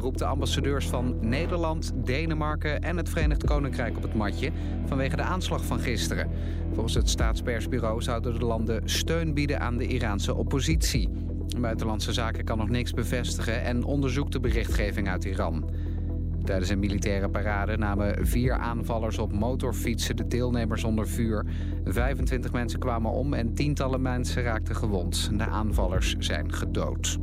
roept de ambassadeurs van Nederland, Denemarken en het Verenigd Koninkrijk op het matje vanwege de aanslag van gisteren. Volgens het staatspersbureau zouden de landen steun bieden aan de Iraanse oppositie. Buitenlandse Zaken kan nog niks bevestigen en onderzoekt de berichtgeving uit Iran. Tijdens een militaire parade namen vier aanvallers op motorfietsen de deelnemers onder vuur. 25 mensen kwamen om en tientallen mensen raakten gewond. De aanvallers zijn gedood.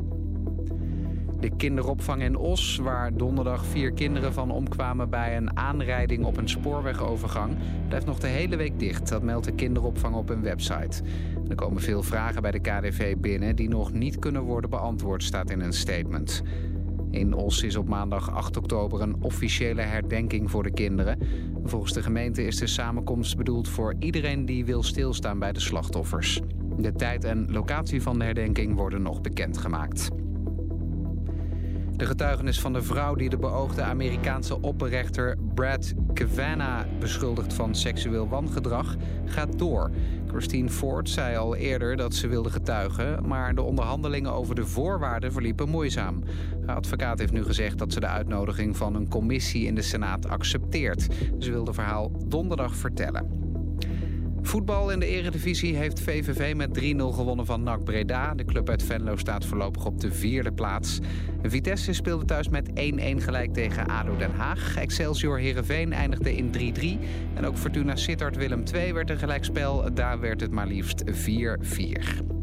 De kinderopvang in Os, waar donderdag vier kinderen van omkwamen bij een aanrijding op een spoorwegovergang, blijft nog de hele week dicht. Dat meldt de kinderopvang op hun website. Er komen veel vragen bij de KDV binnen die nog niet kunnen worden beantwoord, staat in een statement. In Os is op maandag 8 oktober een officiële herdenking voor de kinderen. Volgens de gemeente is de samenkomst bedoeld voor iedereen die wil stilstaan bij de slachtoffers. De tijd en locatie van de herdenking worden nog bekendgemaakt. De getuigenis van de vrouw die de beoogde Amerikaanse opperrechter Brad Kavanaugh beschuldigt van seksueel wangedrag gaat door. Christine Ford zei al eerder dat ze wilde getuigen, maar de onderhandelingen over de voorwaarden verliepen moeizaam. Haar advocaat heeft nu gezegd dat ze de uitnodiging van een commissie in de Senaat accepteert. Ze wil de verhaal donderdag vertellen. Voetbal in de eredivisie heeft VVV met 3-0 gewonnen van NAC Breda. De club uit Venlo staat voorlopig op de vierde plaats. Vitesse speelde thuis met 1-1 gelijk tegen ADO Den Haag. Excelsior Heerenveen eindigde in 3-3. En ook Fortuna Sittard Willem II werd een gelijkspel. Daar werd het maar liefst 4-4.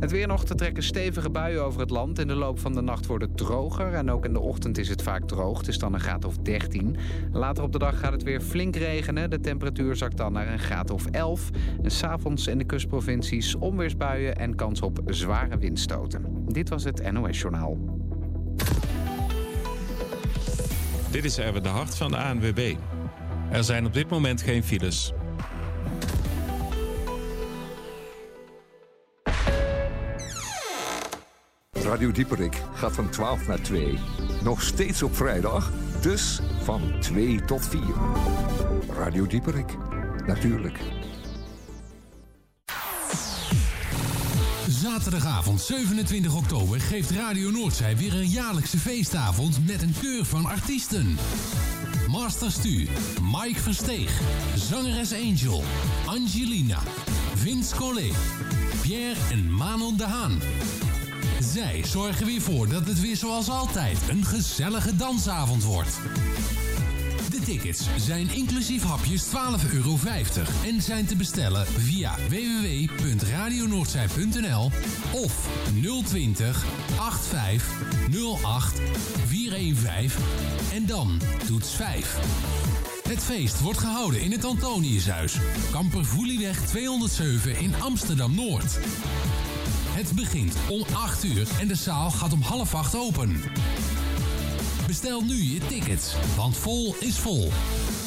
Het weer nog te trekken stevige buien over het land. In de loop van de nacht wordt het droger. En ook in de ochtend is het vaak droog. Het is dan een graad of 13. Later op de dag gaat het weer flink regenen. De temperatuur zakt dan naar een graad of 11. En s'avonds in de kustprovincies onweersbuien en kans op zware windstoten. Dit was het NOS Journaal. Dit is Erwin de Hart van de ANWB. Er zijn op dit moment geen files. Radio Dieperik gaat van 12 naar 2. Nog steeds op vrijdag, dus van 2 tot 4. Radio Dieperik, natuurlijk. Zaterdagavond 27 oktober geeft Radio Noordzij weer een jaarlijkse feestavond met een keur van artiesten. Master Stu, Mike Versteeg, zangeres Angel, Angelina, Vince Collet, Pierre en Manon de Haan. Zij zorgen weer voor dat het weer zoals altijd een gezellige dansavond wordt. De tickets zijn inclusief hapjes 12,50 euro en zijn te bestellen via www.radionoordzij.nl of 020 85 08 415 en dan toets 5. Het feest wordt gehouden in het Antoniushuis, Kampervoelieweg 207 in Amsterdam-Noord. Het begint om 8 uur en de zaal gaat om half 8 open. Bestel nu je tickets, want vol is vol.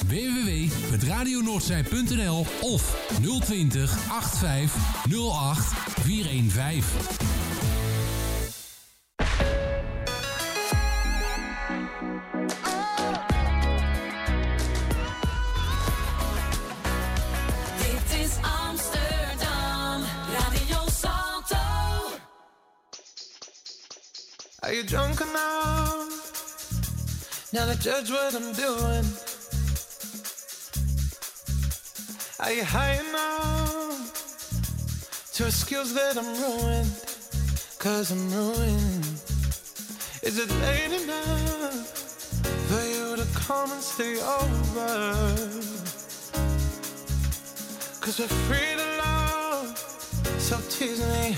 www.radionoordzij.nl of 020 85 08 415. Now to judge what I'm doing? Are you high enough to excuse that I'm ruined? Cause I'm ruined. Is it late enough for you to come and stay over? Cause we're free to love, so tease me.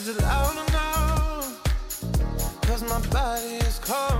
Is it loud enough? Cause my body is calling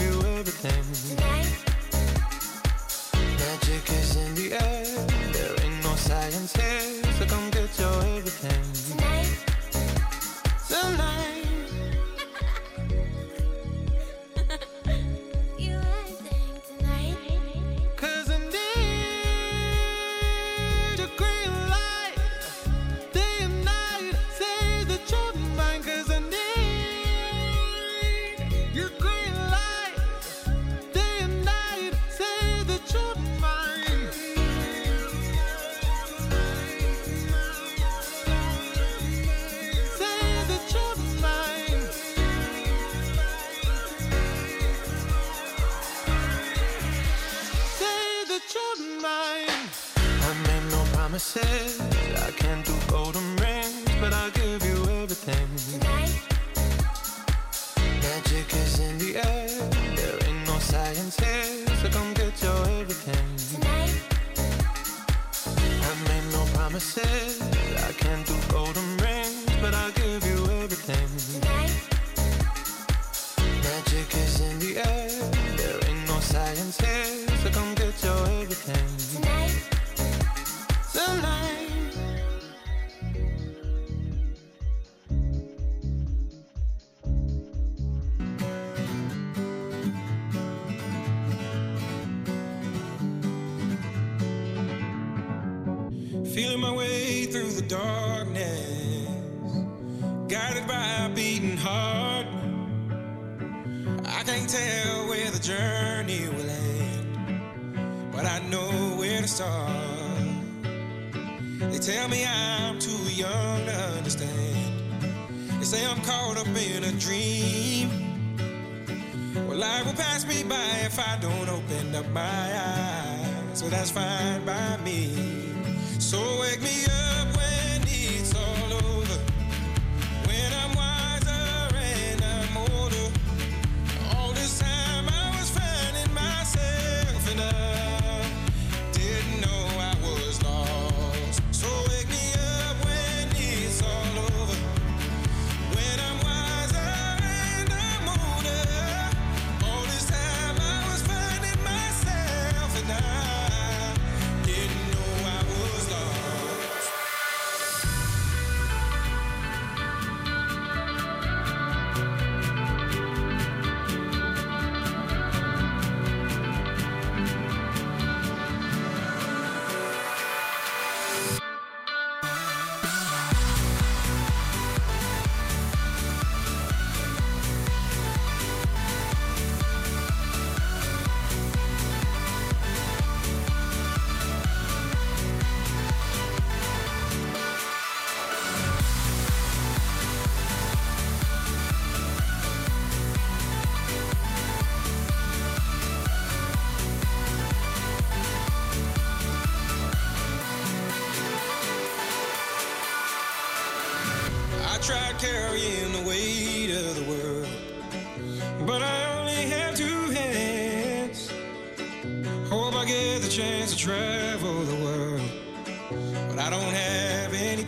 tell where the journey will end, but I know where to start. They tell me I'm too young to understand. They say I'm caught up in a dream. Well, life will pass me by if I don't open up my eyes. So that's fine by me. So wake me up.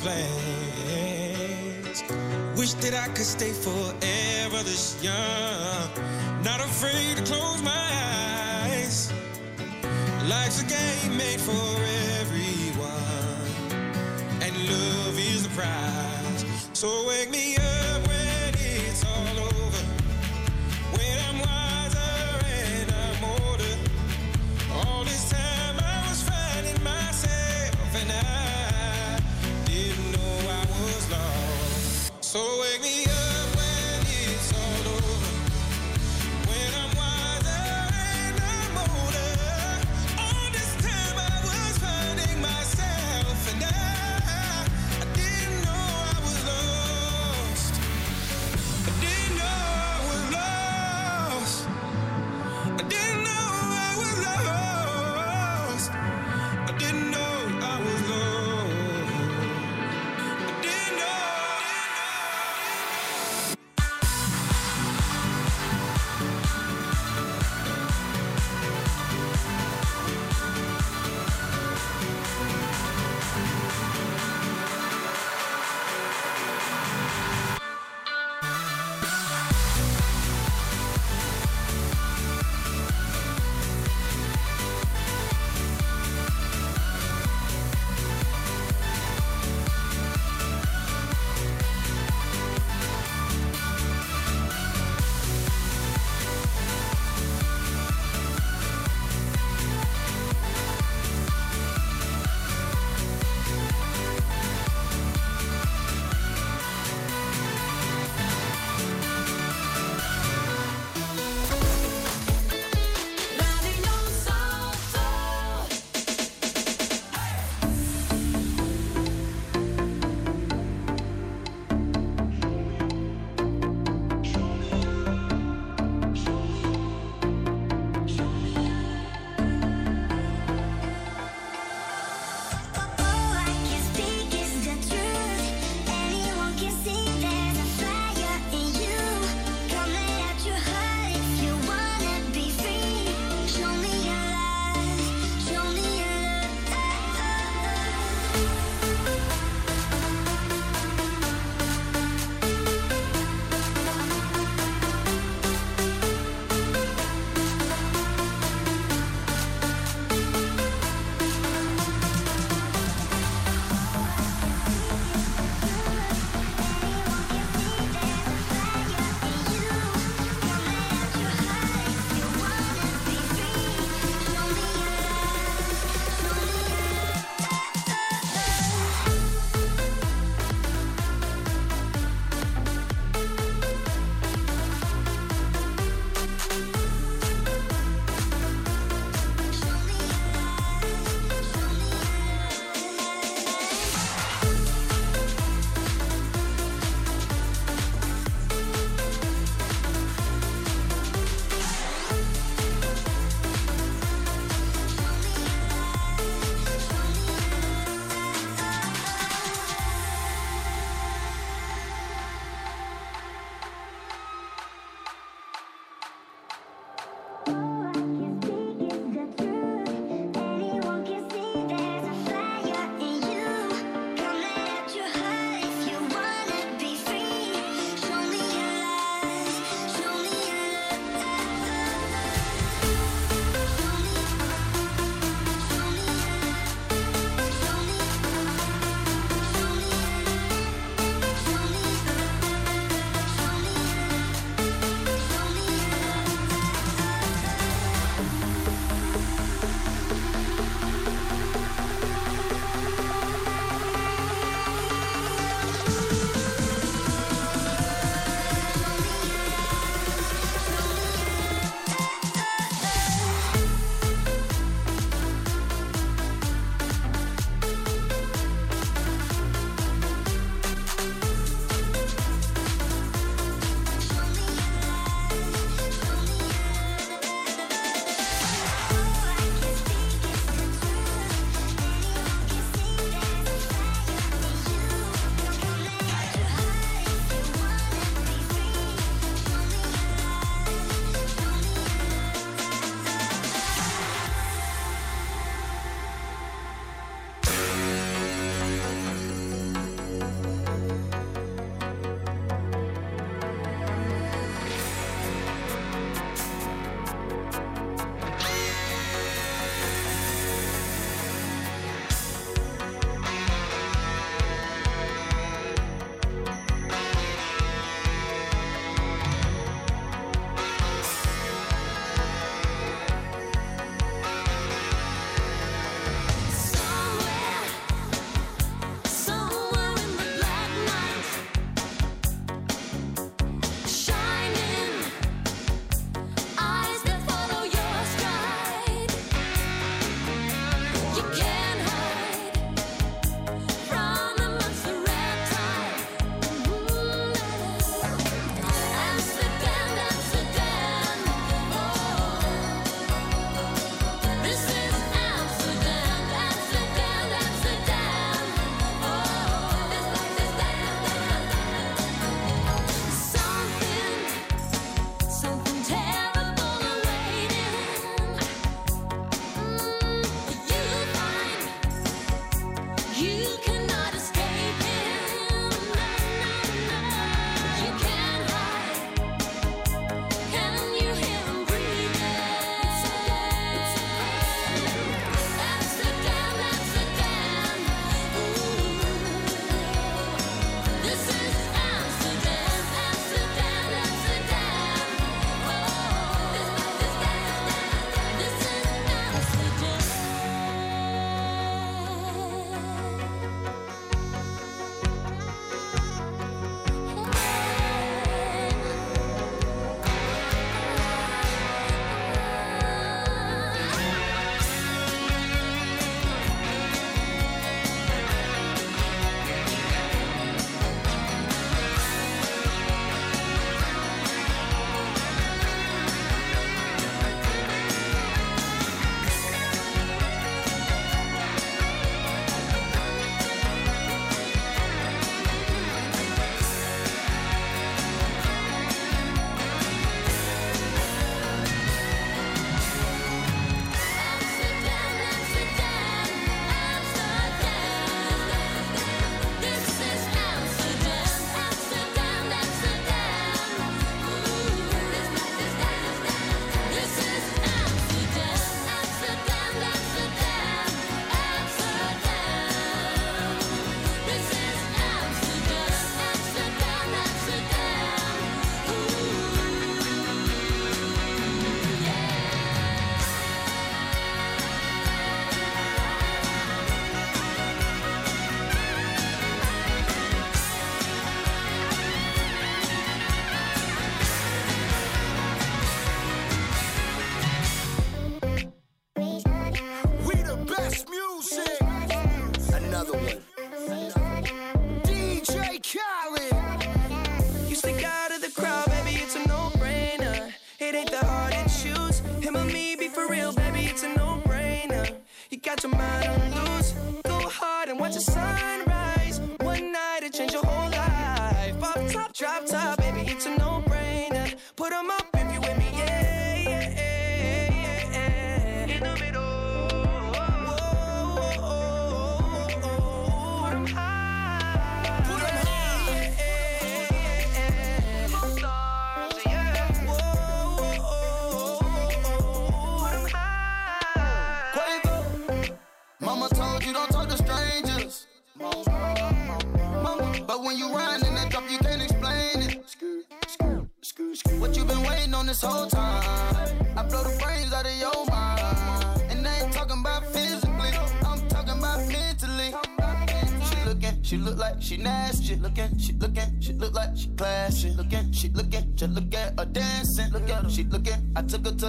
plans. Wish that I could stay forever this young. Not afraid to close my eyes. Life's a game made for everyone, and love is the prize. So wake me up.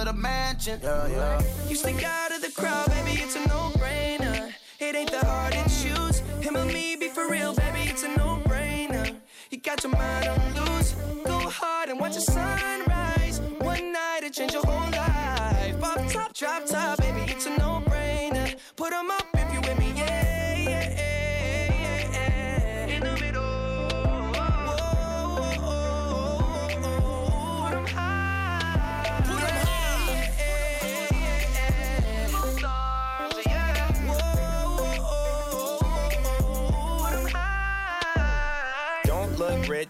To the mansion. Yeah, yeah. You stick out of the crowd, baby, it's a no-brainer. It ain't the hard to choose. Him or me, be for real, baby, it's a no-brainer. You got your mind on loose. Go hard and watch the sunrise. One night it change your whole life. Off top, drop top, baby, it's a no-brainer. Put 'em up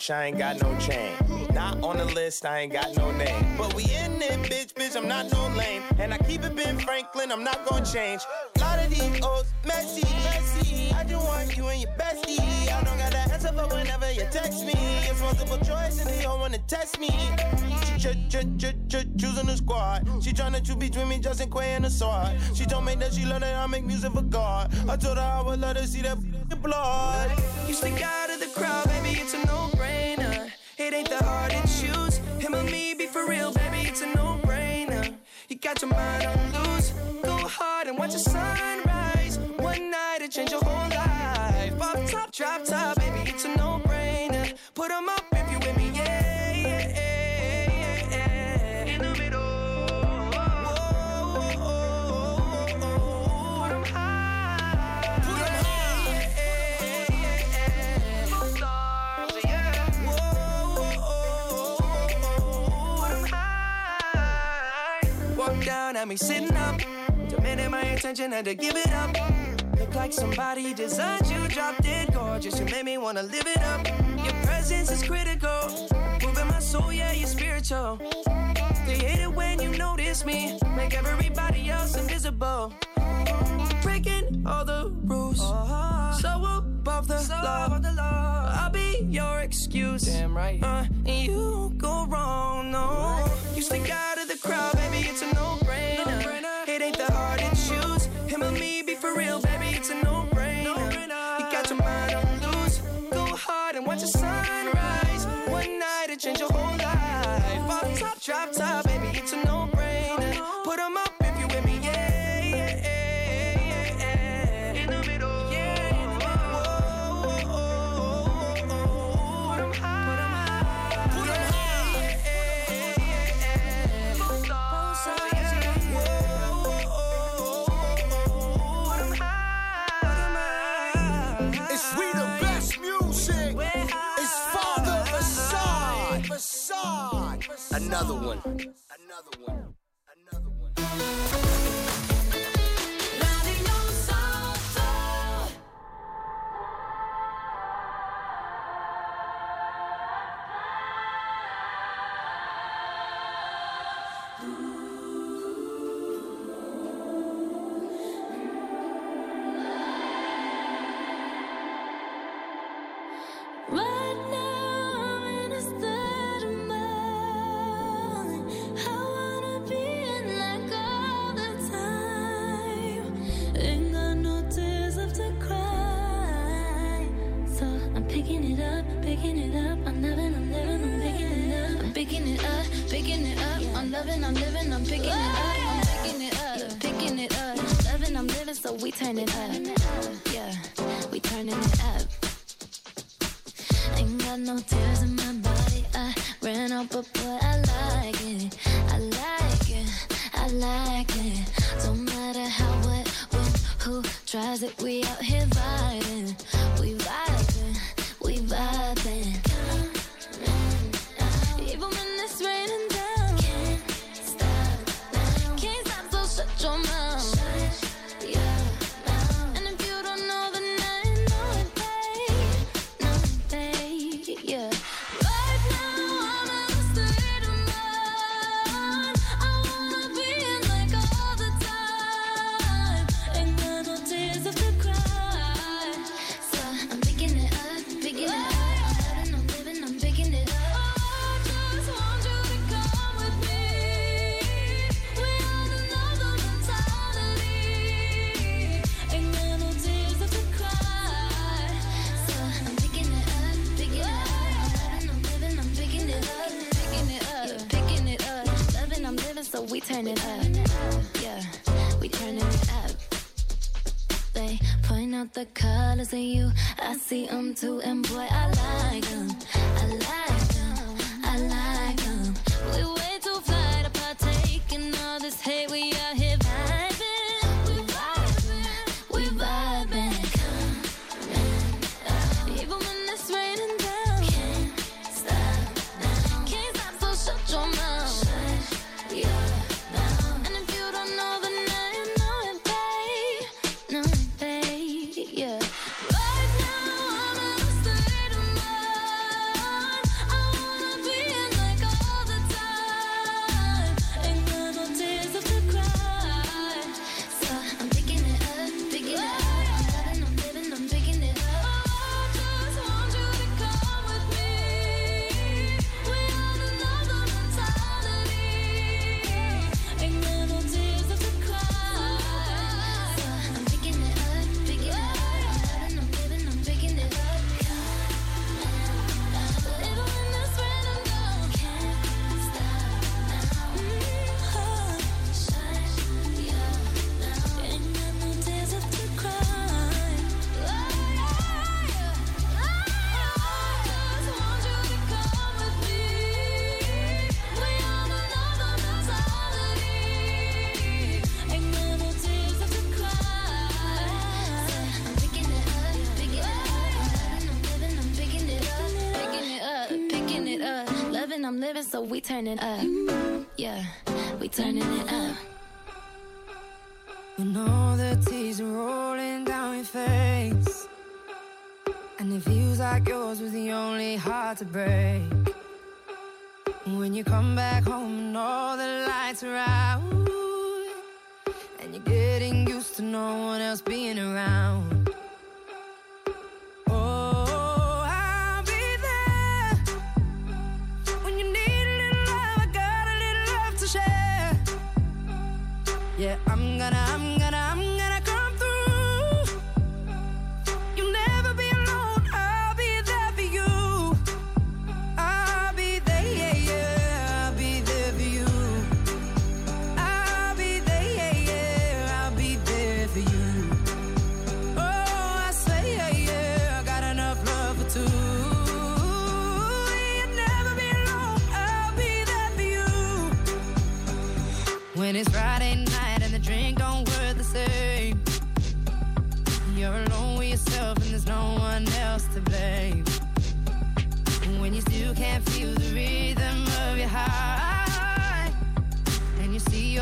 look I ain't got no chain. Not on the list, I ain't got no name. But we in it, bitch, bitch, I'm not no lame. And I keep it Ben Franklin, I'm not gonna change. Lot of these old messy, messy. I just want you and your bestie. I don't got that answer for whenever you text me. It's multiple choice and they all wanna test me. She ch ch ch ch choosing the squad. She tryna choose between me, Justin Quavo and the sword. She told me that she love that I make music for God. I told her I would let her see that blood. You stick out of the crowd, baby, it's a no-brainer. It ain't the hard to choose. Him or me, be for real, baby, it's a no-brainer. You got your mind on loose. Go hard and watch the sunrise. One night it change your whole life. Off top, drop top, Down me sitting up. Demanding my attention, had to give it up. Look like somebody designed you, dropped dead gorgeous. You made me wanna live it up. Your presence is critical. Moving my soul, yeah, you're spiritual. They hate it when you notice me. Make everybody else invisible. Breaking all the rules. So above the, law. I'll be your excuse. Damn right. Uh, and you won't go wrong, no. You stick out of the crowd, baby, it's a no-brainer. For real, baby, it's a no-brainer. You got your mind on loose. Go hard and watch the sunrise. One night it change your whole life. Off top, drop top, Another one. Another one. loving, I'm living, I'm picking it up. I'm picking it up, yeah, picking it up. Loving, I'm living, so we turn it up. Yeah, we turning it up. Ain't got no tears in my body. I ran out, but boy, I like it. I like it. I like it. Don't matter how, what, when, who tries it. We out here vibing. We vibing. We vibing. the colors in you. I see them too, and boy, I like them. so we turning up. Yeah, we turning it up.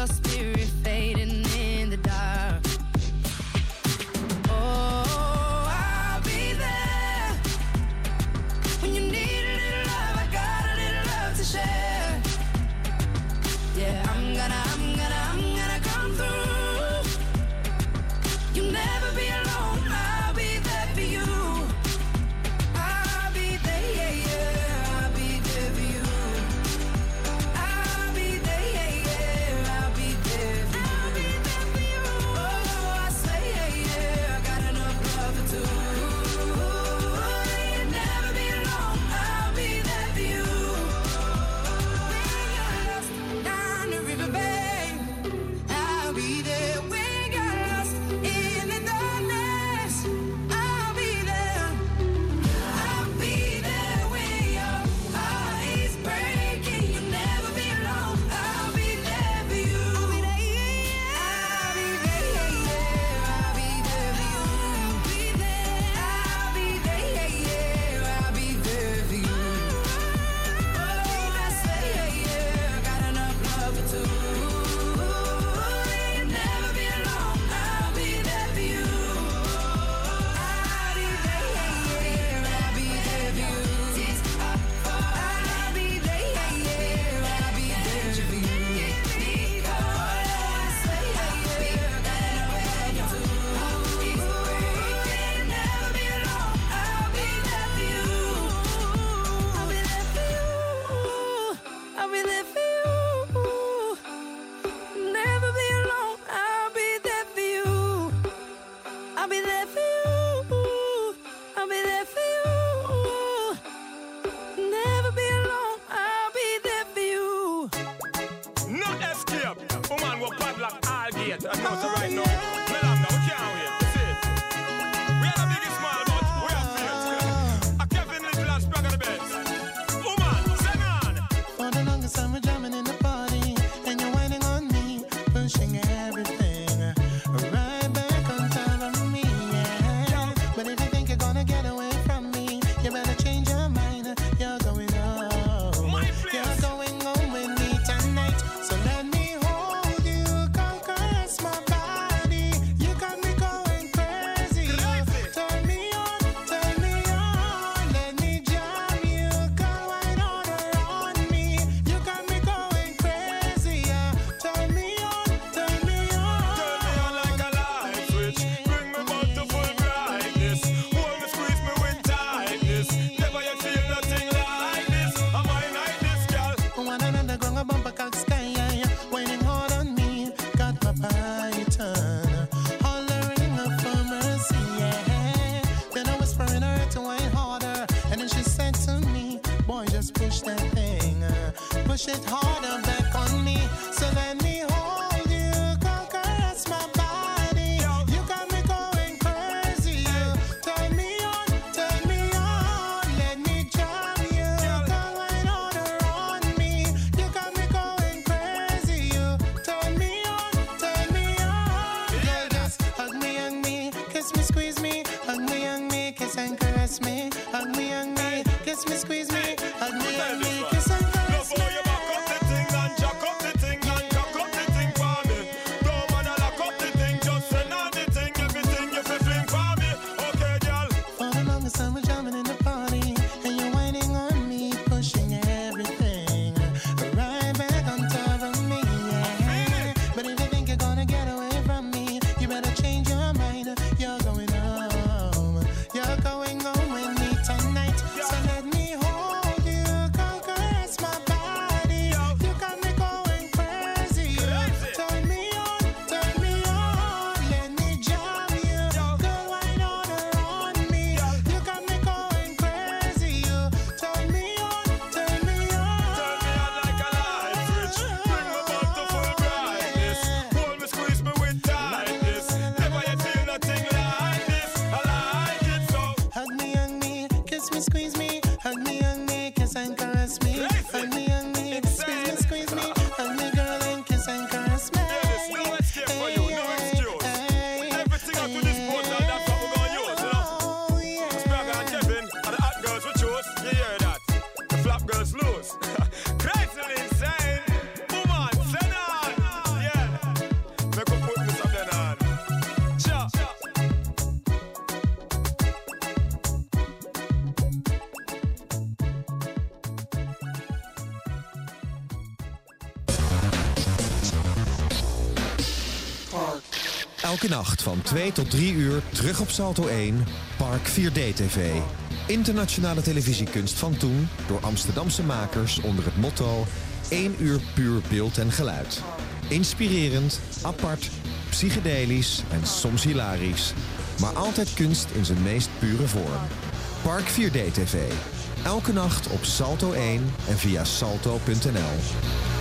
your spirit Elke nacht van 2 tot 3 uur terug op Salto 1, Park 4D TV. Internationale televisiekunst van toen door Amsterdamse makers onder het motto 1 uur puur beeld en geluid. Inspirerend, apart, psychedelisch en soms hilarisch. Maar altijd kunst in zijn meest pure vorm. Park 4D TV. Elke nacht op Salto 1 en via salto.nl.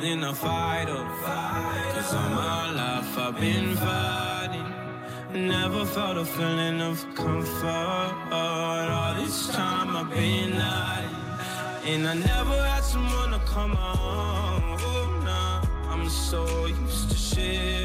than a fighter. Cause all my life I've been fighting. Never felt a feeling of comfort. All this time I've been hiding. And I never had someone to come on. Oh, I'm so used to shit.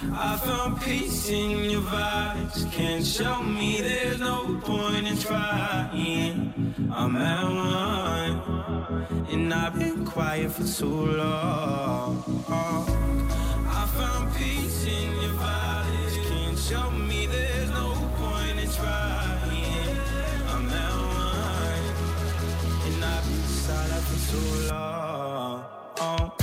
I found peace in your vibes. Can't show me there's no point in trying. I'm at one, and I've been quiet for too long. I found peace in your vibes. Can't show me there's no point in trying. I'm at one, and I've been silent for too long.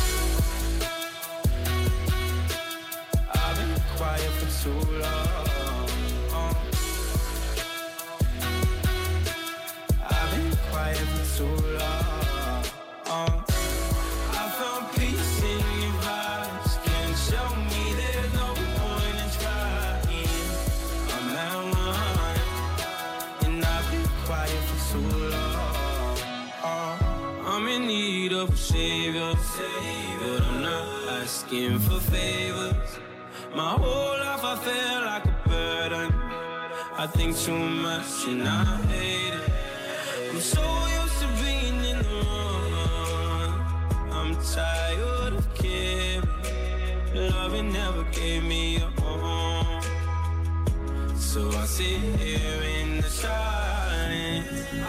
Too long. Uh, I found peace in your vibes. Can't show me there's no point in trying. I'm at one, and I've been quiet for too long. Uh, I'm in need of a savior, but I'm not asking for favors. My whole life I feel like a burden. I think too much and I hate it. I'm so being in the wrong. I'm tired of caring. Loving never gave me a home. So I sit here in the silence.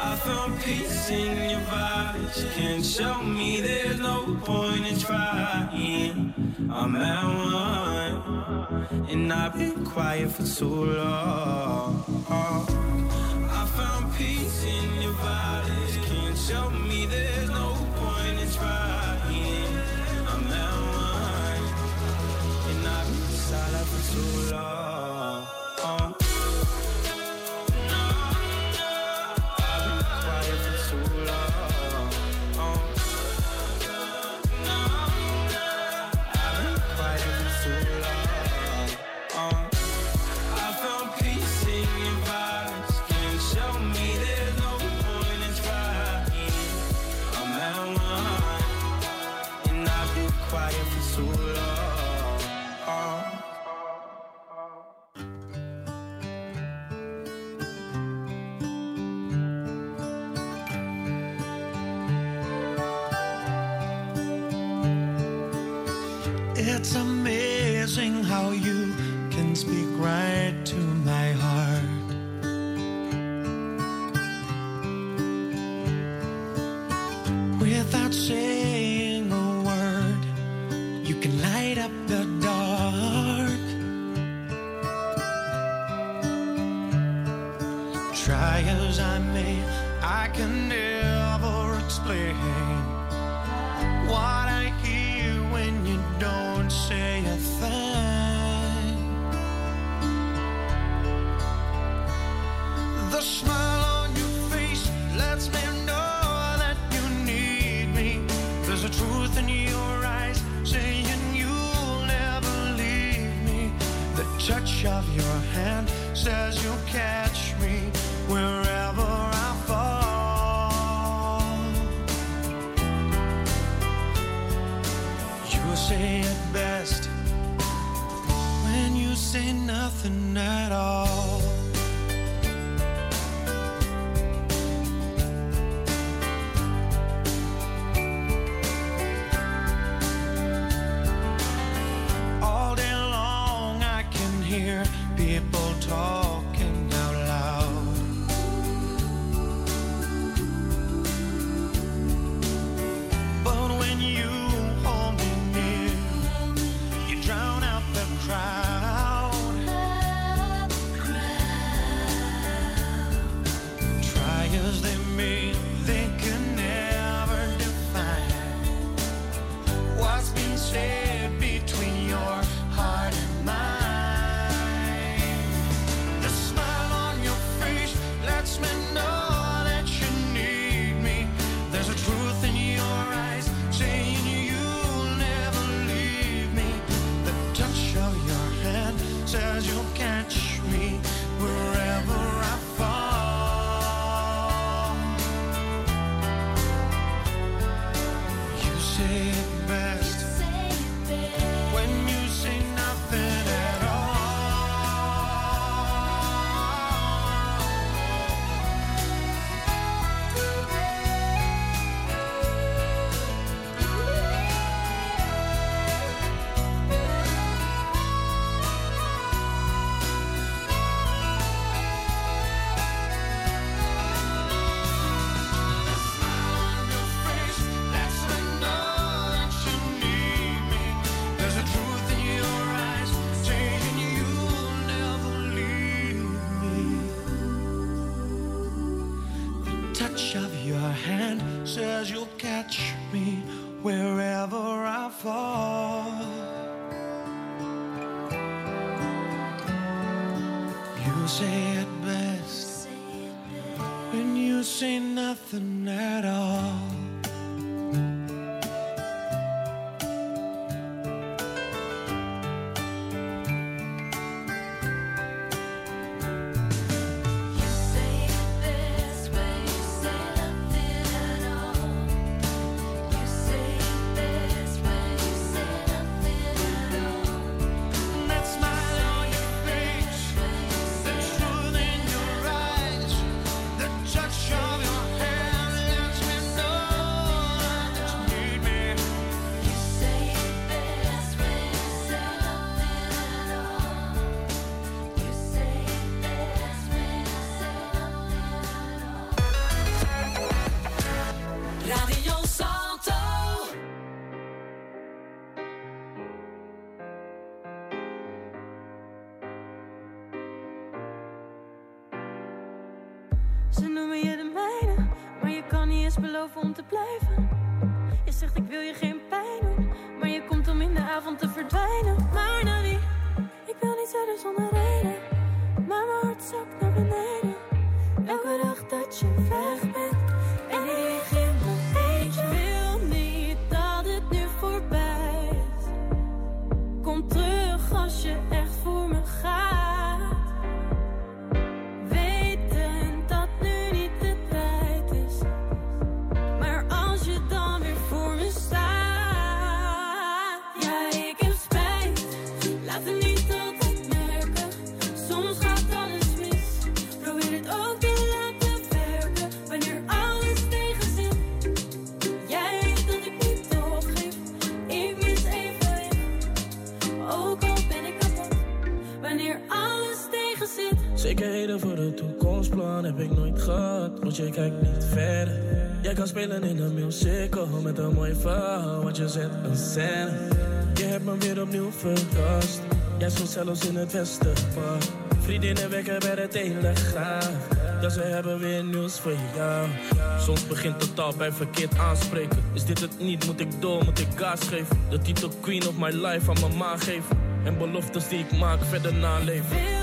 I found peace in your vibes. Can't show me there's no point in trying. I'm at one, and I've been quiet for too long. I found peace in your vibes. Show me there's no point in trying. I'm at one, and I've been silent for too long. Without saying of your head, says you'll catch me wherever. om te blijven. Je zegt ik wil je geen zelfs in het westen. Maar vriendinnen wekken bij de telegraaf. Ja, ze hebben weer nieuws voor jou. Soms begint het al bij verkeerd aanspreken. Is dit het niet? Moet ik door? Moet ik gas geven? De titel Queen of My Life aan mijn ma geven. En beloftes die ik maak verder naleven.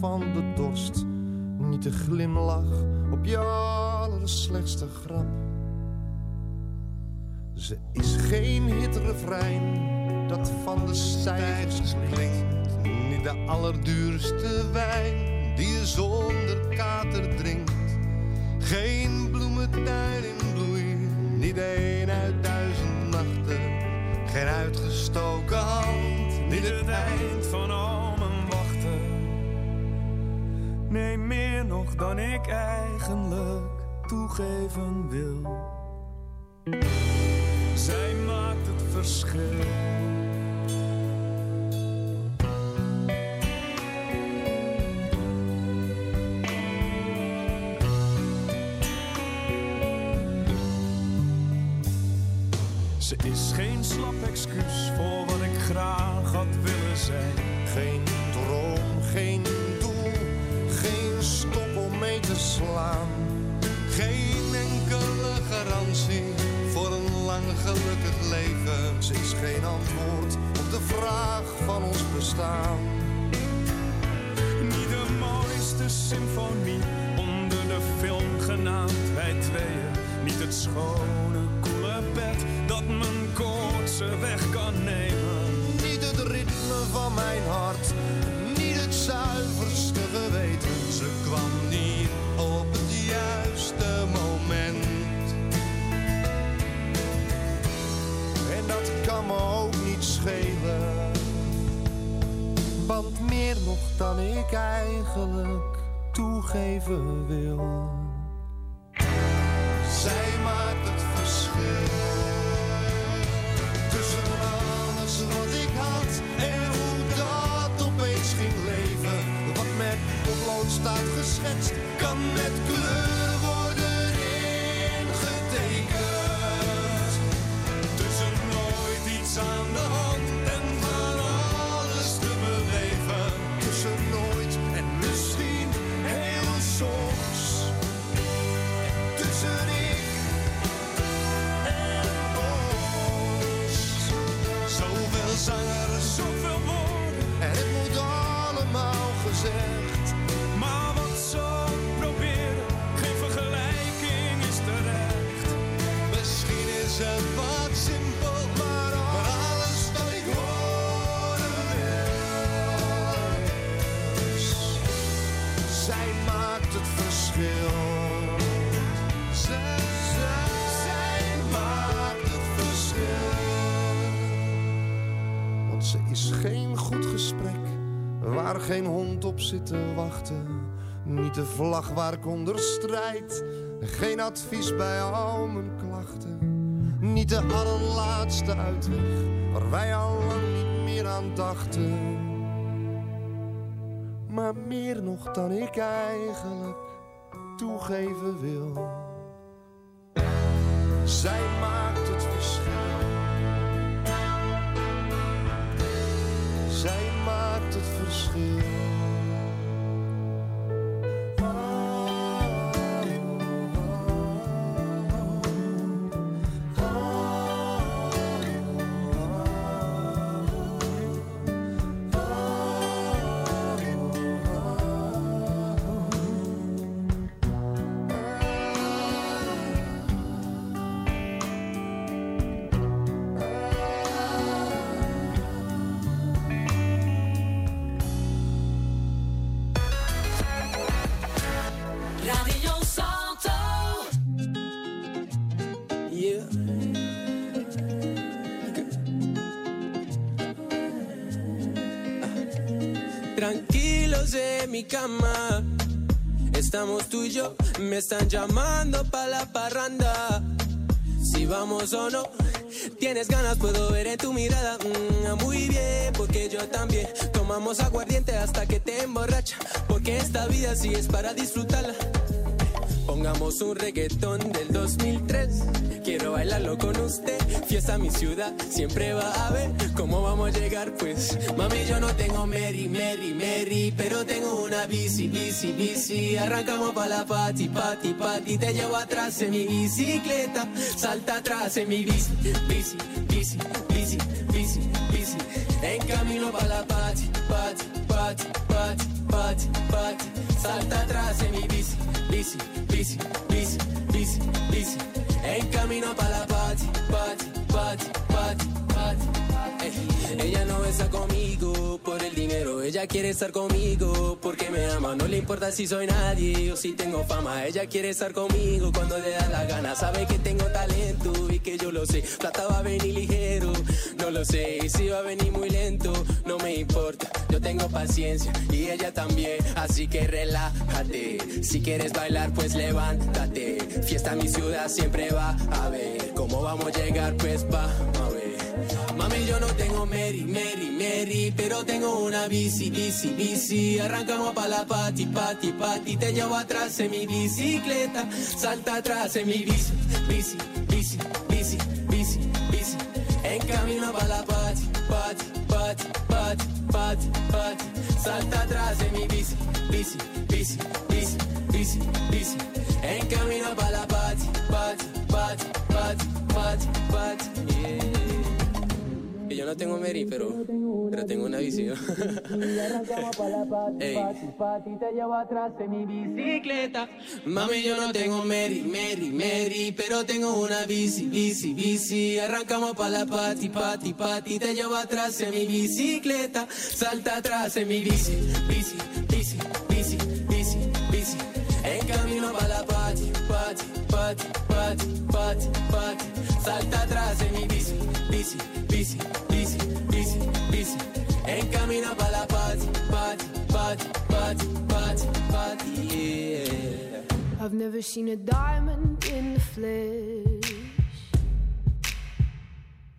Van de dorst. Niet de glimlach op je allerslechtste grap. Ze is geen hitrefrein dat van de stijgers klinkt. Niet de allerduurste wijn die je zonder eigenlijk toegeven wil. Zij maakt het verschil. Ze is geen slap excuus voor wat ik graag had willen zijn. Geen droom, geen is geen antwoord op de vraag van ons bestaan. Niet de mooiste symfonie onder de film genaamd wij tweeën. Niet het schone, koele bed dat mijn koortse weg toegeven wil. Zij maakt het verschil. Tussen alles wat ik had en hoe dat opeens ging leven. Wat met potlood staat geschetst, kan met op zit te wachten. Niet de vlag waar ik onder strijd. Geen advies bij al mijn klachten. Niet de allerlaatste uitweg waar wij al lang niet meer aan dachten. Maar meer nog dan ik eigenlijk toegeven wil. Radio. Yeah. Tranquilos en mi cama. Estamos tú y yo. Me están llamando pa' la parranda. Si vamos o no. Tienes ganas, puedo ver en tu mirada. Mm, muy bien, porque yo también. Tomamos aguardiente hasta que te emborracha. Porque esta vida sí es para disfrutarla. Pongamos un reggaetón del 2003. Quiero bailarlo con usted. Fiesta mi ciudad, siempre va a ver cómo vamos a llegar. Pues, mami, yo no tengo Mary, Mary, Mary, pero tengo una bici, bici, bici. Arrancamos pa' la pati, pati, pati. Te llevo atrás en mi bicicleta. Salta atrás en mi bici, bici, bici, bici, bici, bici. En camino pa' la pati, pati, pati, pati, pati, pati. Salta atrás en mi bici, bici, bici, bici, bici, bici. En camino pa' la pati, pati, pati, pati, pati. Ella no está conmigo por el dinero, ella quiere estar conmigo porque me ama. No le importa si soy nadie o si tengo fama. Ella quiere estar conmigo cuando le da la gana. Sabe que tengo talento y que yo lo sé. Plata va a venir ligero, no lo sé. Y si va a venir muy lento, no me importa. Yo tengo paciencia y ella también. Así que relájate. Si quieres bailar, pues levántate. Fiesta en mi ciudad siempre va a ver. ¿Cómo vamos a llegar? Pues va a ver. Mami, yo no tengo Mary, Mary, Mary, pero tengo una bici, bici, bici. Arrancamos pa' la pati, pati, pati. Te llevo atrás en mi bicicleta, salta atrás en mi bici, bici, bici, bici, bici, bici. En camino pa' la pati, pati, pati, pati, pati, pati. Salta atrás en mi bici, bici, bici, bici, bici, bici. En camino pa' la pati, pati, pati, pati, pati, pati. No tengo Mary, pero, pero tengo una bici. ¿no? Ey. te llevo atrás en mi bicicleta. Mami, yo no tengo Mary, Mary, Mary, pero tengo una bici, bici, bici. Arrancamos pa' la pati, pati, pati. Te llevo atrás en mi bicicleta. Salta atrás en mi bici, bici, bici, bici, bici, bici. En camino pa' la pati, pati, pati, pati, pati, pati. Salta atrás en mi bici, bici, bici, bici, bici, bici. Pa' la pati, pati, pati, pati, pati, pati, yeah. I've never seen a diamond in the flesh.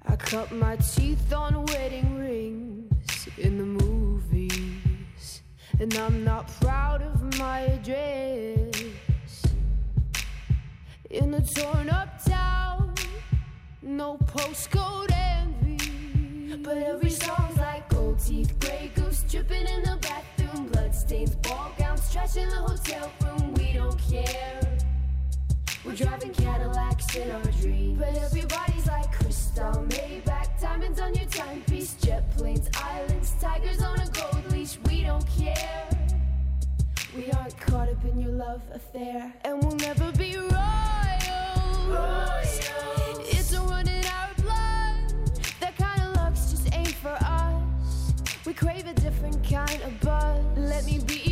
I cut my teeth on wedding rings in the movies. And I'm not proud of my address. In a torn up town, no postcode envy. But every song's like gold teeth, gray goose dripping in the bathroom, bloodstains, ball gowns, trash in the hotel room. We don't care. We're driving Cadillacs in our dreams. But everybody's like crystal, Maybach, diamonds on your timepiece, jet planes, islands, tigers on a gold leash. We don't care. We aren't caught up in your love affair, and we'll never be royals. It's crave a different kind of buzz. Let me be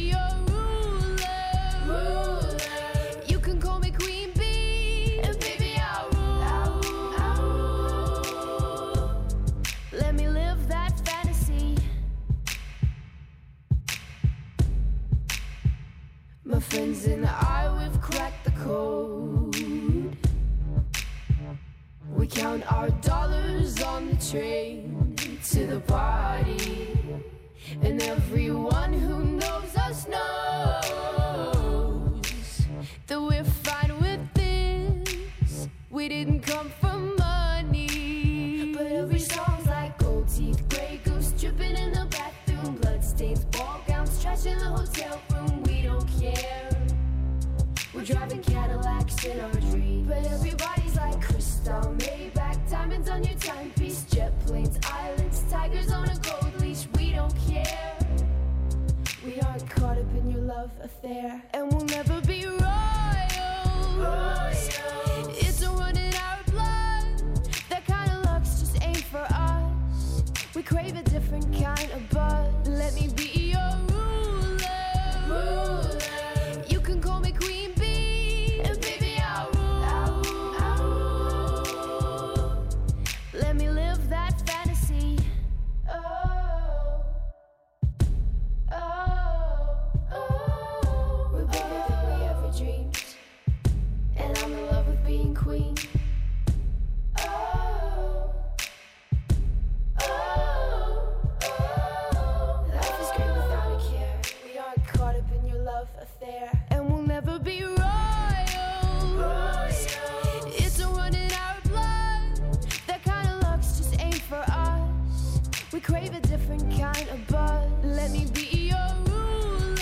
We crave a different kind of buzz. Let me be your ruler.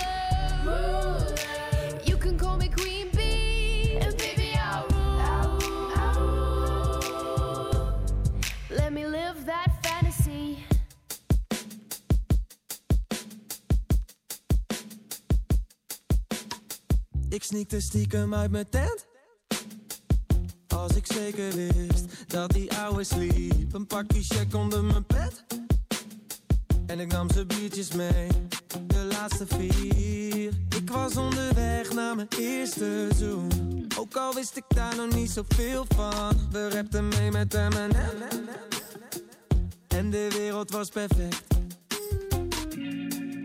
You can call me Queen Bee, and baby I'll rule. Let me live that fantasy. Ik sneakte er stiekem uit mijn tent. Als ik zeker wist dat die ouwe sliep. Een pakje check onder mijn pet. En ik nam zijn biertjes mee. De laatste vier. Ik was onderweg naar mijn eerste zoen. Ook al wist ik daar nog niet zoveel van. We rapten mee met M&M. En de wereld was perfect.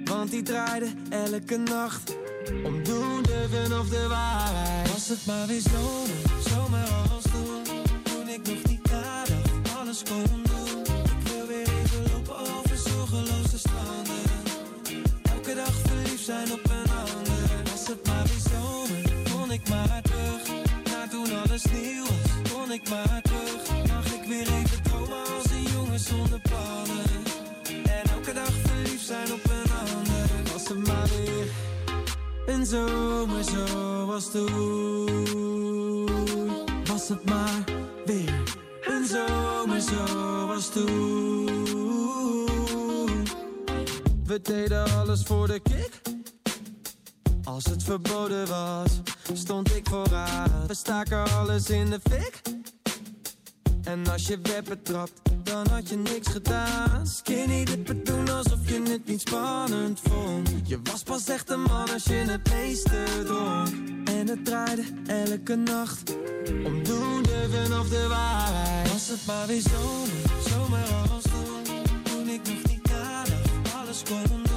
Want die draaide elke nacht. Om doen, durven of de waarheid. Was het maar weer zomer, zomer als toen. Toen ik nog niet nadacht, alles kon Elke dag verliefd zijn op een ander. Was het maar weer zomer, kon ik maar terug. Naar toen alles nieuw was, kon ik maar terug. Mag ik weer even dromen als een jongen zonder plannen. En elke dag verliefd zijn op een ander. Was het maar weer een zomer zoals toen. Was het maar weer een zomer zoals toen. We deden alles voor de kick. Als het verboden was, stond ik vooraan. We staken alles in de fik. En als je werd betrapt, dan had je niks gedaan. Skinny dippen doen alsof je het niet spannend vond. Je was pas echt een man als je het meeste dronk. En het draaide elke nacht. Om doen, durven of de waarheid. Was het maar weer zomer, zomer als toen. Toen ik nog niet nadacht, alles